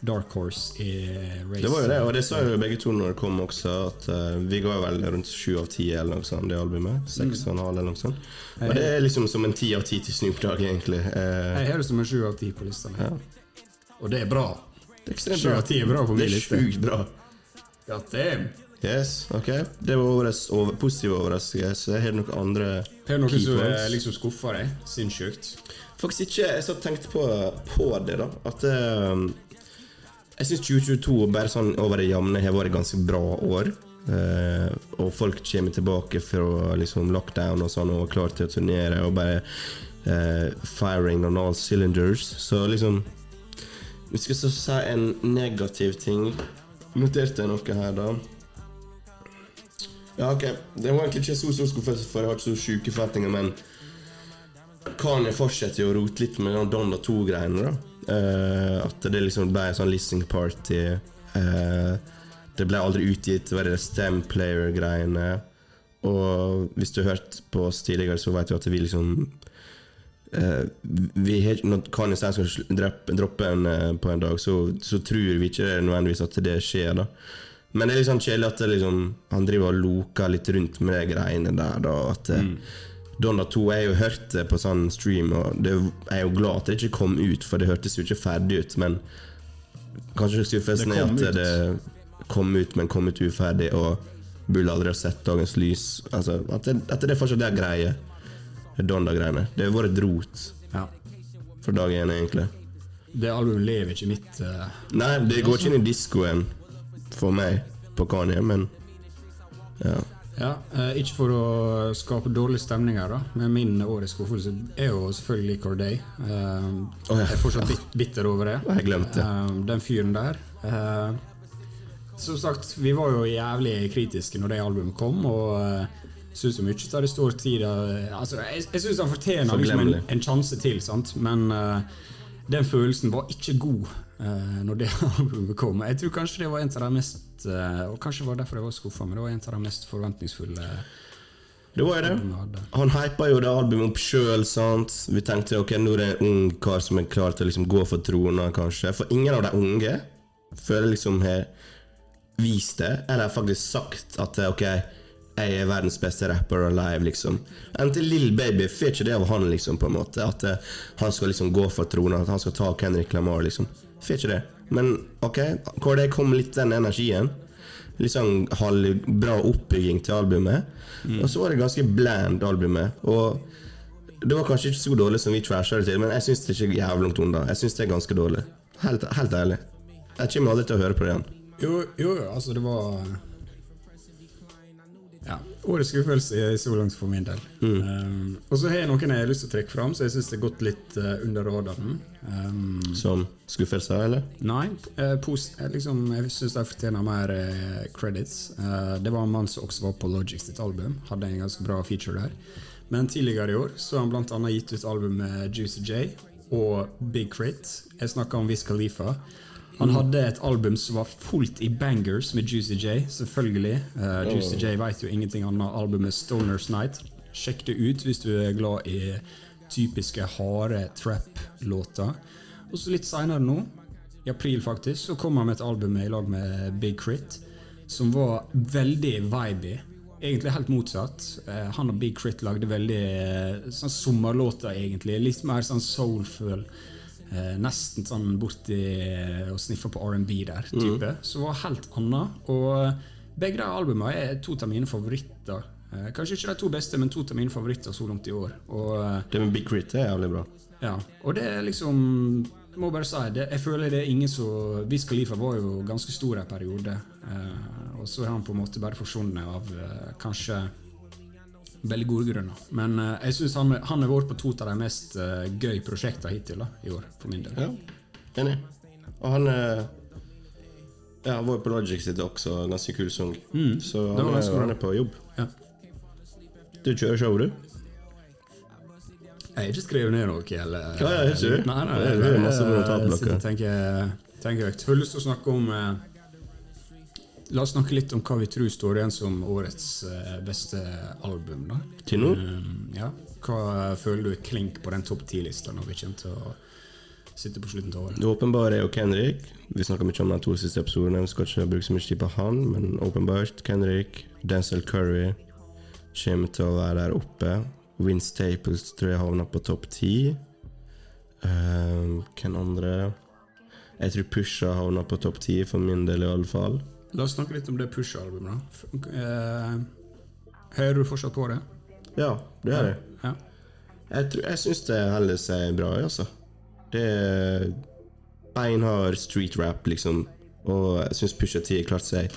dark horse i race. Det var jo det, og det sa jo begge to når det kom også, at uh, vi ga vel rundt sju av ti eller noe sånt, det albumet. Seks og en halv eller noe sånt. Og det er liksom som en ti av ti til Snoop Dogg, egentlig. Uh, Jeg har det som en sju av ti på lista. mi. Og det er bra. det er ekstremt bra Det er sjukt bra. God damn. Yes, ok. Det var årets over, positive overraskelse. Har du noen andre Har du noe som liksom skuffa deg? Sinnssykt. Faktisk ikke. Jeg satt og tenkte på, på det, da. At um, Jeg syns 2022 bare sånn over det jevne har vært et ganske bra år. Uh, og folk kommer tilbake fra liksom lockdown og sånn og er klare til å turnere og bare uh, firing on all cylinders. Så liksom Vi skal så si en negativ ting. Noterte jeg noe her, da? Ja, ok. Det var egentlig ikke så stor skuffelse, for jeg har ikke så sjuke forventninger, men Kanye fortsetter fortsette å rote litt med Donda 2-greiene. da Uh, At det liksom ble en sånn listening party. Uh, det ble aldri utgitt. Det var det Stem Player-greiene. Og hvis du har hørt på oss tidligere, så vet du at vi liksom eh, vi har, Når Kanye sier han skal droppe, en uh, på en dag, så, så tror vi ikke nødvendigvis at det skjer. da Men det er liksom kjedelig at liksom, han driver og loker litt rundt med de greiene der. da At mm. Donna 2 Jeg har jo hørt det på sånn stream, og det, jeg er jo glad at det ikke kom ut, for det hørtes jo ikke ferdig ut. Men kanskje skuffelsen er at ut. det kom ut, men kom ut uferdig, og burde aldri ha sett dagens lys. Altså, At det, at det fortsatt er greie. Det Donda-greiene. Det har vært et rot Ja. fra dag én, egentlig. Det albumet lever ikke mitt uh, Nei, det går ikke inn i diskoen for meg på Kanye, men ja. Ja, eh, Ikke for å skape dårlig stemning her, da, men min årets skuffelse er jo selvfølgelig Corday. Uh, oh, ja. Jeg er fortsatt bit bitter over det. Jeg glemte. Eh, den fyren der. Som sagt, vi var jo jævlig kritiske når det albumet kom, og syns jo mye tar det stor tid altså, Jeg, jeg syns han fortjener liksom en, en sjanse til, sant? men uh, den følelsen var ikke god uh, når det albumet kom. Jeg tror kanskje det var en av de mest uh, Og kanskje var derfor jeg var skuffa, men det var en av de mest forventningsfulle Det var det. Han hypa jo det albumet opp sjøl. Vi tenkte ok, nå er det en ung kar som er klar til å liksom gå for trona, kanskje. For ingen av de unge føler liksom har vist det, eller faktisk sagt at ok, jeg er verdens beste rapper alive, liksom. Enten Lill Baby får ikke det av han, liksom, på en måte. At uh, han skal liksom gå for trona, at han skal ta Kendrick Lamar, liksom. Får ikke det. Men ok, hvor det kom litt den energien. Litt sånn halv bra oppbygging til albumet. Og så var det ganske bland, albumet. Og det var kanskje ikke så dårlig som vi trasha det til, men jeg syns det er ikke jævlig langt unna. Jeg syns det er ganske dårlig. Helt, helt ærlig. Jeg kommer aldri til å høre på det igjen. Jo, jo, altså det var Årets skuffelse er så langt for min del. Um, og så har jeg noen jeg har lyst til å trekke fram, så jeg syns det har gått litt uh, under radaren. Um, Som skuffelser, eller? nei, Uh, post, eh, liksom, jeg syns de fortjener mer credits. Det var en mann som også var på Logic sitt album, hadde en ganske bra feature der. Men tidligere i år så har han annet gitt ut album med Juicy J og Big Crit. Jeg snakka om Wiz Khalifa. Han hadde et album som var fullt i bangers med Juicy J, selvfølgelig. Uh, Juicy J vet jo ingenting annet. Albumet Stoners Night. Sjekk det ut hvis du er glad i typiske harde trap-låter. Og så litt seinere nå, i april faktisk, så kom han med et album i lag med Big Crit, som var veldig vibey. Egentlig helt motsatt. Eh, han og Big Crit lagde veldig eh, sånn sommerlåter, egentlig. Litt mer sånn soulful. Eh, nesten sånn borti eh, og sniffa på R&B der, type. Mm. Som var helt annet. Og begge de albumene er to av mine favoritter. Eh, kanskje ikke de to beste, men to av mine favoritter så langt i år. Og eh, Det med Big Crit er jævlig bra. ja, og det er liksom jeg må bare si det, Jeg føler det er ingen som Wiz Khalifa var jo ganske stor en periode. Eh, og så er han på en måte bare forsvunnet av eh, kanskje veldig gode grunner. Men uh, jeg syns han, han har vært på to av de mest uh, gøy prosjektene hittil da, i år, for min del. Ja, enig. Og han uh, Ja, var på Logic sitt også, ganske kul sang. Så det han er, han er på jobb. Ja. Du kjører show, du? Jeg har ikke skrevet ned noe. Eller, Ja, ja, ikke du? Nei, nei, Det nei, nei, nei, nei, nei, nei, nei, nei, nei, nei, nei, Har La oss snakke litt om hva vi tror står igjen som årets eh, beste album. da Til nå? Um, ja. Hva føler du er klink på den topp ti-lista når vi kommer til å sitte på slutten av året? Det åpenbare er jo Kendrick. Vi snakka mye om de to siste episodene. Vi skal ikke bruke så mye tid på han, men åpenbart Kendrick, Denzel Curry kommer til å være der oppe. Vince Staples tror jeg havner på topp ti. Um, hvem andre? Jeg tror Pusha havner på topp ti, for min del i alle fall. La oss snakke litt om det Push-albumet. Eh, Hører du fortsatt på det? Ja, det gjør jeg. Ja. Jeg, tror- jeg syns det holder seg bra, altså. Det er beinhard street rap, liksom. Og jeg syns Pusha T har klart seg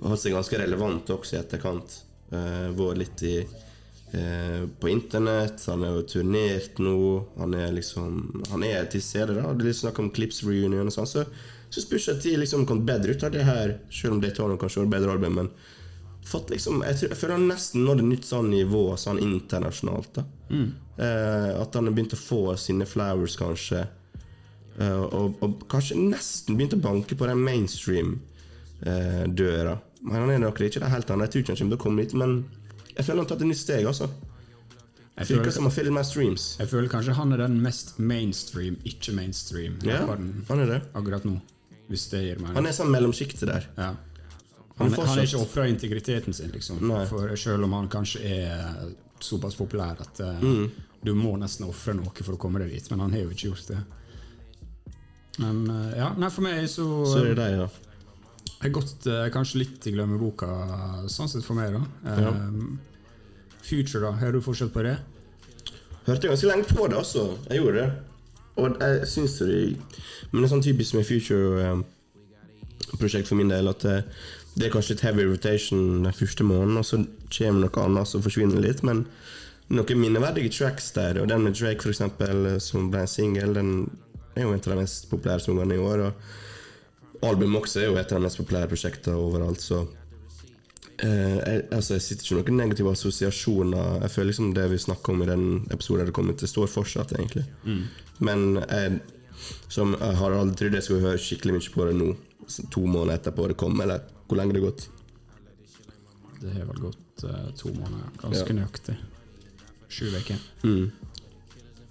holdt seg ganske relevant også i etterkant. Uh, vært litt i uh, på internett, han er jo turnert nå. Han er liksom Han er til stede, da. Det er litt snakk om Clips reunion og sånn. Så syns Pusha T liksom kom bedre ut av det her, selv om Daytona kanskje et bedre album. Men fått liksom Jeg, tror, jeg føler han nesten nådde nytt sånn nivå sånn internasjonalt. da eh, At han har begynt å få sine flowers, kanskje. Eh, og, og kanskje nesten begynt å banke på den mainstream-døra. men han er nok ikke det helt annet. Jeg tror ikke han kommer til å komme dit, men jeg føler han har tatt et nytt steg. altså Jeg føler, som har mer streams. jeg føler kanskje han er den mest mainstream, ikke mainstream Ja, han er det. akkurat nå. Hvis det gir mening. Han er sånn mellomsjiktet der. Ja. Han Han, er han ikke ofra integriteten sin, liksom. Nei. For selv om han kanskje er såpass populær at uh, Mm. du må nesten ofre noe for å komme deg dit. Men han har jo ikke gjort det. Men uh, ja, nei, for meg så, Så er det deg, da. Jeg har gått eh, kanskje litt i glemmeboka, sånn sett for meg, da. Ja. Eh, Future, da. Har du fortsatt på det? Hørte ganske lenge på det, altså. Jeg gjorde det. Og jeg syns det Men det er sånn typisk med future-prosjekt for min del at det, det er kanskje litt heavy rotation den første måneden, og så kommer noe annet som forsvinner litt. Men noen minneverdige tracks der, og den med Drake, for eksempel, som ble en singel, den er jo en av de mest populære sangene i år. Og albumet også er jo et av de mest populære prosjektene overalt, så Eh, jeg, altså, jeg sitter ikke med noen negative assosiasjoner. Jeg føler liksom det vi snakka om i den episoden det kommer til, står fortsatt, egentlig. Men jeg, som jeg har aldri trodd jeg skulle høre skikkelig mye på det nå, to måneder etterpå det kom, eller hvor lenge det har gått. Det har vel gått uh, to måneder, ganske Ja. nøyaktig. Sju uker. Mm.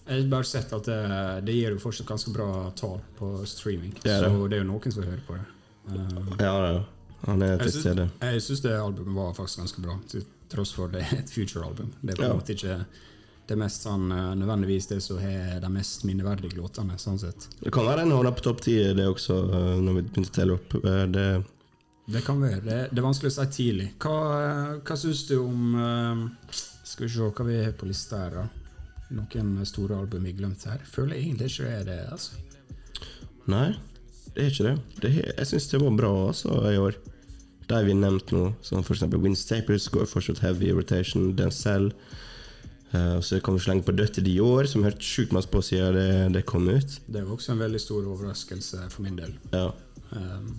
Jeg har bare sett at det, det gir jo fortsatt ganske bra tall på streaming. Det er det. Så det er jo noen som hører på det. Eh, Ja, ja. Han er til stede. Jeg syns det albumet var faktisk ganske bra, til tross for det er et future-album. Det er på en måte ikke det mest sånn eh, nødvendigvis det som har de mest minneverdige låtene, sånn sett. Det kan være en holder på topp ti, det også, eh, når vi begynte å telle opp. Eh, Det, Det kan være. Det, det er vanskelig å si tidlig. Hva, hva syns du om Skal vi se hva vi har på lista her, da. Noen store album vi glemte her. Føler jeg egentlig ikke det er det, altså. nei, det er ikke det. det er- jeg syns det var bra altså, i år. De vi nevnt nå, som f.eks. Win Staples, går fortsatt heavy rotation. Denzel. Uh, så kan vi slenge på Døtte Dior, som hørte sjukt masse på siden det, det kom ut. Det var også en veldig stor overraskelse for min del. Ja, Um,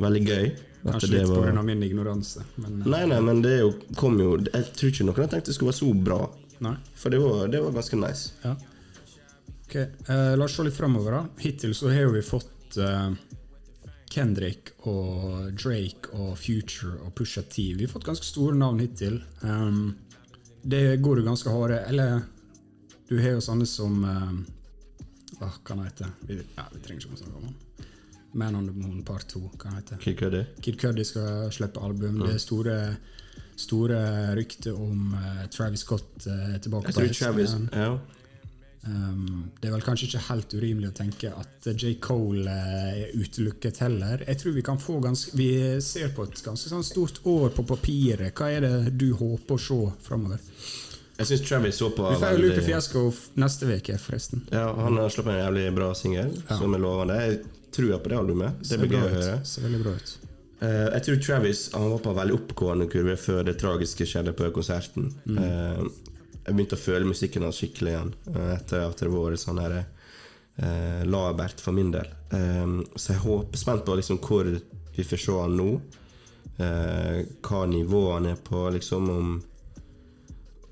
Veldig gøy. kanskje det litt var- pga. min ignoranse, men eh, Nei, nei, men det jo, kom jo Jeg tror ikke noen hadde tenkt det skulle være så bra. nei. For det var, det var ganske nice. Ja. Ok, uh, La oss se litt framover. Hittil så har vi fått eh, Kendrick og Drake og Future og Pusha T. Vi har fått ganske store navn hittil. Um, det går jo ganske harde Eller du har jo sånne som um, Hva kan han hete? Vi, ja, vi trenger ikke å snakke om han. Man on the Moon Part 2. Hva heter Kid Cudi. Kid Cudi skal slippe album. Det er store Store rykter om uh, Travis Scott uh, tilbake Jeg tror Travis ja. Um, det er vel kanskje ikke helt urimelig å tenke at J. Cole eh, er utelukket heller. Jeg tror Vi kan få ganske Vi ser på et ganske sånn stort år på papiret. Hva er det du håper å se framover? Jeg syns Travis så på Vi får jo Lupe Fiasko neste uke, forresten. Ja, Han har sluppet en jævlig bra singel, som er lovende. Jeg tror på det albumet. Det blir gøy å høre. Ser veldig bra ut. Uh, jeg tror Travis han var på en veldig oppgående kurve før det tragiske skjedde på konserten. Mm. Eh, jeg begynte å føle musikken hans skikkelig igjen eh, etter at det var sånn her uh, labert for min del. Eh, så jeg håper spent på liksom hvor vi får se han nå. Eh, hva nivå han er på, liksom om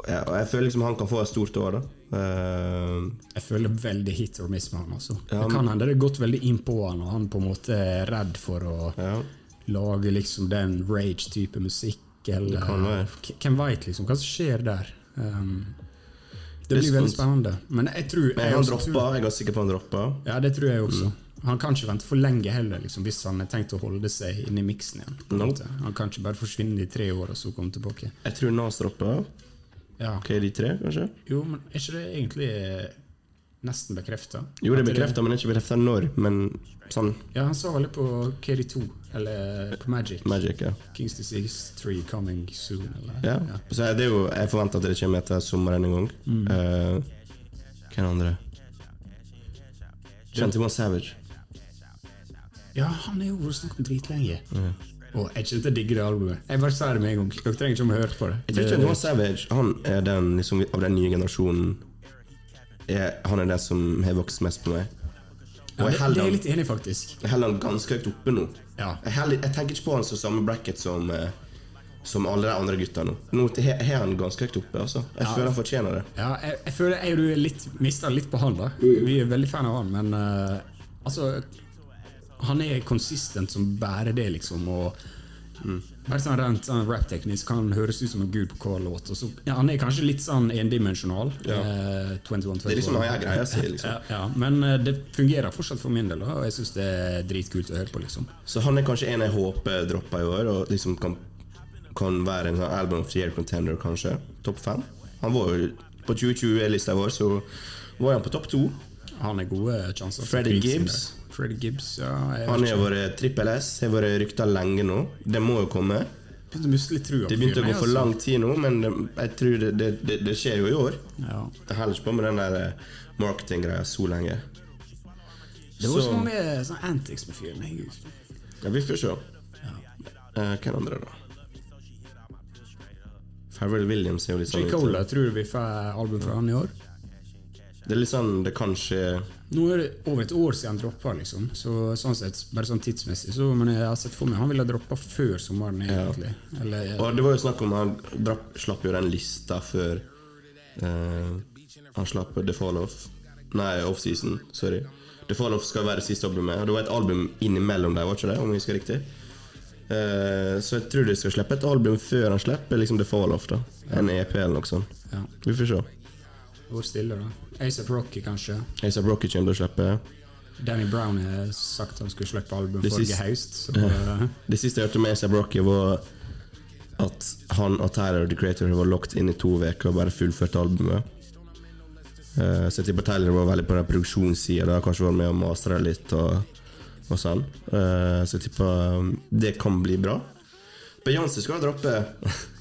jeg, Jeg føler liksom han kan få et stort år, da. Uh, Jeg føler veldig hit or miss med han. altså. Ja, det kan hende det er gått veldig inn på han, og han på en måte er redd for å ja. lage liksom den rage-type musikk. Eller. Hvem veit liksom hva som skjer der? Um, det er blir veldig spennende. Men jeg tror jeg han droppa. Jeg er sikker på han droppa. Ja, det tror jeg også. Mm. Han kan ikke vente for lenge heller, liksom, hvis han har tenkt å holde seg inne i miksen igjen. på No. måte. Han kan ikke bare forsvinne i tre år og så komme tilbake. Jeg tror Nas droppa. Ja. Ok, de tre, kanskje? Jo, men er ikke det egentlig nesten bekrefta? Jo, det er bekrefta, men ikke bekrefta når. Men sånn Ja, han sa vel på KD2, eller på Magic. Magic, ja. Kings Disease 3 coming soon, eller? ja. Så det er jo, jeg forventer at det kommer etter sommeren en gang. Mm. Uh, hvem andre? 21 Savage. Ja, han er jo vært snakk om dritlenge. Og jeg kjente jeg digger det albumet. Jeg bare sa det med en gang. Dere trenger ikke å høre på det. Jeg tror 21 Savage han er den liksom, av den nye generasjonen er, Han er den som har vokst mest på meg. ja, det, det er jeg litt enig faktisk. jeg holder han ganske høyt oppe nå. Ja. Jeg, heller, jeg tenker ikke på han som samme bracket som eh, Som alle de andre gutta nå. Nå har han ganske høyt oppe. Altså. Jeg føler han fortjener det. Ja, jeg, jeg føler jeg og du litt, mista litt på han, da. Vi er veldig fan av han, men uh, altså Han er konsistent som bærer det, liksom. Og bare sånn rent sånn rap-teknisk kan høres ut som en gud på hver låt. Så, ja, han er kanskje litt sånn endimensjonal. Ja. eh, 21, Det er liksom han jeg greier si. Liksom. Ja, ja, men eh, det fungerer fortsatt for min del, og jeg syns det er dritkult å høre på. liksom Så han er kanskje en jeg håper dropper i år, og liksom kan, kan være en sånn album of the year contender, kanskje. Topp fem. Han var jo på 2020-lista vår, så var han på topp to. Han er gode sjanser. Freddie Gibbs. Freddie Gibbs, ja Han har vært trippel S, har vært rykta lenge nå. Det må jo komme. Begynte å miste litt trua Det begynte å gå for lang tid nå, men det, jeg tror det, det, det, det skjer jo i år. altså. Ja. Jeg holder ikke på med den der eh, marketinggreia så lenge. Det var Så- mange sånn antics med fyren. Ja, vi får se. Eh, hvem andre, da? Farrell Williams er jo litt sånn J. Cole, tror du vi får album fra han i år? Det er litt sånn Det kan skje Nå er det over et år siden han droppa, liksom. Så sånn sett, bare sånn tidsmessig. Så, men jeg har sett for meg han ville ha droppa før sommeren, egentlig. Eller, Og det var jo snakk om Han drapp, slapp jo den lista før eh, Han slapp The Fall Off. Nei, Offseason. Sorry. The Fall Off skal være siste albumet. Og det var et album innimellom der, var ikke det? Om jeg husker riktig. Eh, så jeg tror de skal slippe et album før han slipper liksom The Fall Off. da En EP eller noe sånt. ja. Vi får se. Hvor stille, da? ASAP Rocky, kanskje? ASAP Rocky kommer til å slippe. Danny Brown har sagt han skulle slippe album Det forrige høst. Det siste jeg hørte med ASAP Rocky, var at han og Tyler The Creator var locked inn i to uker og bare fullførte albumet. Uh, så jeg tipper Tyler var veldig på den produksjonssida, da kanskje var med og mastra litt og, og sånn. Uh, så jeg tipper um, det kan bli bra. Beyoncé skal droppe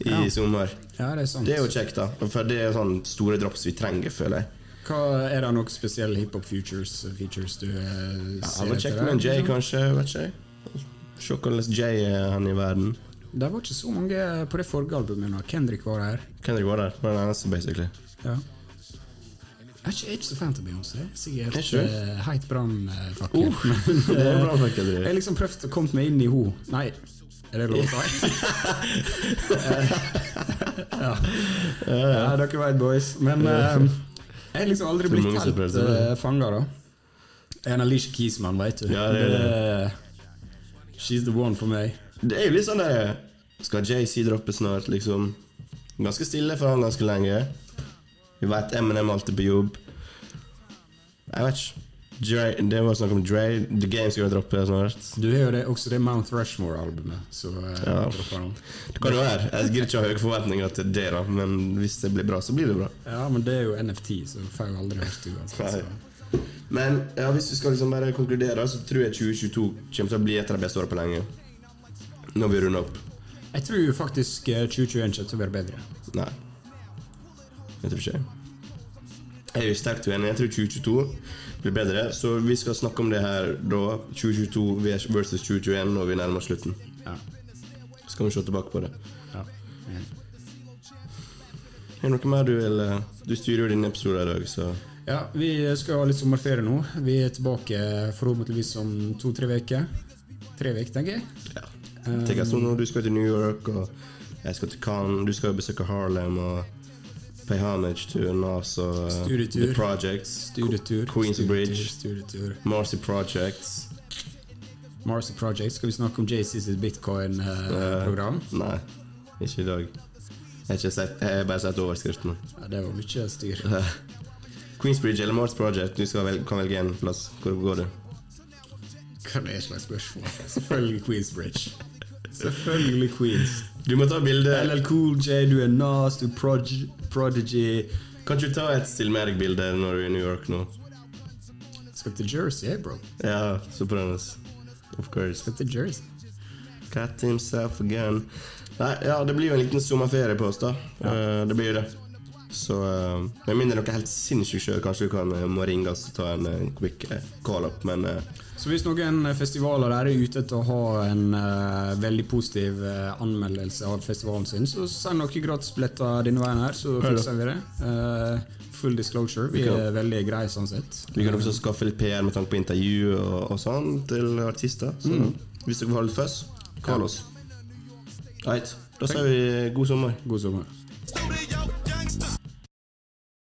i Ja. sommer. ja, det er sant. Det er jo kjekt, da. For det er sånn store drops vi trenger, føler jeg. Hva, er det noen spesielle hiphop features, features du eh, Ja, ser etter kjekt med en Jay, kanskje. Vet ikke. Se hvordan Jay er han i verden. Det var ikke så mange på det forrige albumet. Kendrick var her. Kendrick var der. Den eneste, basically. Ja. Jeg er ikke, jeg er ikke så fan av Beyoncé. Sikkert Er ikke uh, heit brannfakkel. Oh, det er jeg har liksom prøvd å komme meg inn i henne. Nei, er det lov å si? ja. ja, dere veit, boys. Men eh, jeg har liksom aldri blitt helt uh, fanga, da. En Alicia Keys-mann, veit du. Ja, det er Det- She's the one for meg. Det er jo litt sånn der Skal JC droppe snart, liksom? Ganske stille for han ganske lenge. Vi vet Eminem alltid på jobb. Jeg vet ikke. Dre, det var snakk om Dre. The Game skal droppe snart. Du har jo det, også det Mount Rushmore-albumet. Så uh, Ja. dropper han. Det kan jo være. Jeg gidder ikke ha høye forventninger til det, da men hvis det blir bra, så blir det bra. Ja, men det er jo NFT, så får jeg jo aldri hørt det uansett. Men ja, hvis vi skal liksom bare konkludere, så tror jeg 2022 kommer til å bli et av de beste årene på lenge. Når vi runder opp. Jeg tror faktisk eh, 2021 kommer til å være bedre. Nei. Jeg tror ikke Jeg er jo sterkt uenig. Jeg tror 2022 blir bedre. Så vi skal snakke om det her da. 2022 versus 2021 når vi nærmer oss slutten. Ja. Så kan vi se tilbake på det. ja. Er det noe mer du vil eh, Du styrer jo din episode i dag, så Ja, Vi skal ha litt sommerferie nå. Vi er tilbake forhåpentligvis om to-tre uker. Tre uker, tenker jeg. ja. Tenk at sånn du skal til New York, og jeg skal til Cannes, du skal besøke Harlem og pay homage to NASA, og eh, Studietur. The Projects, Studietur. Queensbridge. Studietur. Marcy Projects. Marcy Projects. Skal vi snakke om JC sitt bitcoin-program? Nei, ikke i dag. Jeg har, sett, jeg har bare sett overskriften. ja, det var mye styr. Queensbridge eller Mars Project, du vel, kan velge en plass. Hvor går du? Hva er slags spørsmål? Selvfølgelig Queensbridge. Selvfølgelig Queens. Du må ta bilde. LL Cool J, du er Nas, du er Prod Prodigy. Kan ikke du ta et still med deg-bilde når du er i New York nå? Skal til Jersey, hey, bro. Ja, Sopranos. Of course. Skal til Jersey. Cut himself again. Nei, ja, det blir jo en liten sommerferie på oss, da. Eh, det blir jo det. Så uh, med mindre noe helt sinnssykt skjer, kanskje vi kan, uh, må ringe oss og ta en uh, quick eh, call-up, men eh, Så hvis noen festivaler der er ute etter å ha en uh, veldig positiv uh, anmeldelse av festivalen sin, så send noen gratisbilletter denne veien her, så fikser vi det. Uh, full disclosure. Vi er veldig greie sånn sett. vi kan også skaffe litt PR med tanke på intervju og, og sånn til artister. Så hvis dere vil ha litt fuzz, call oss. Right. Da sier vi god sommer. God sommer.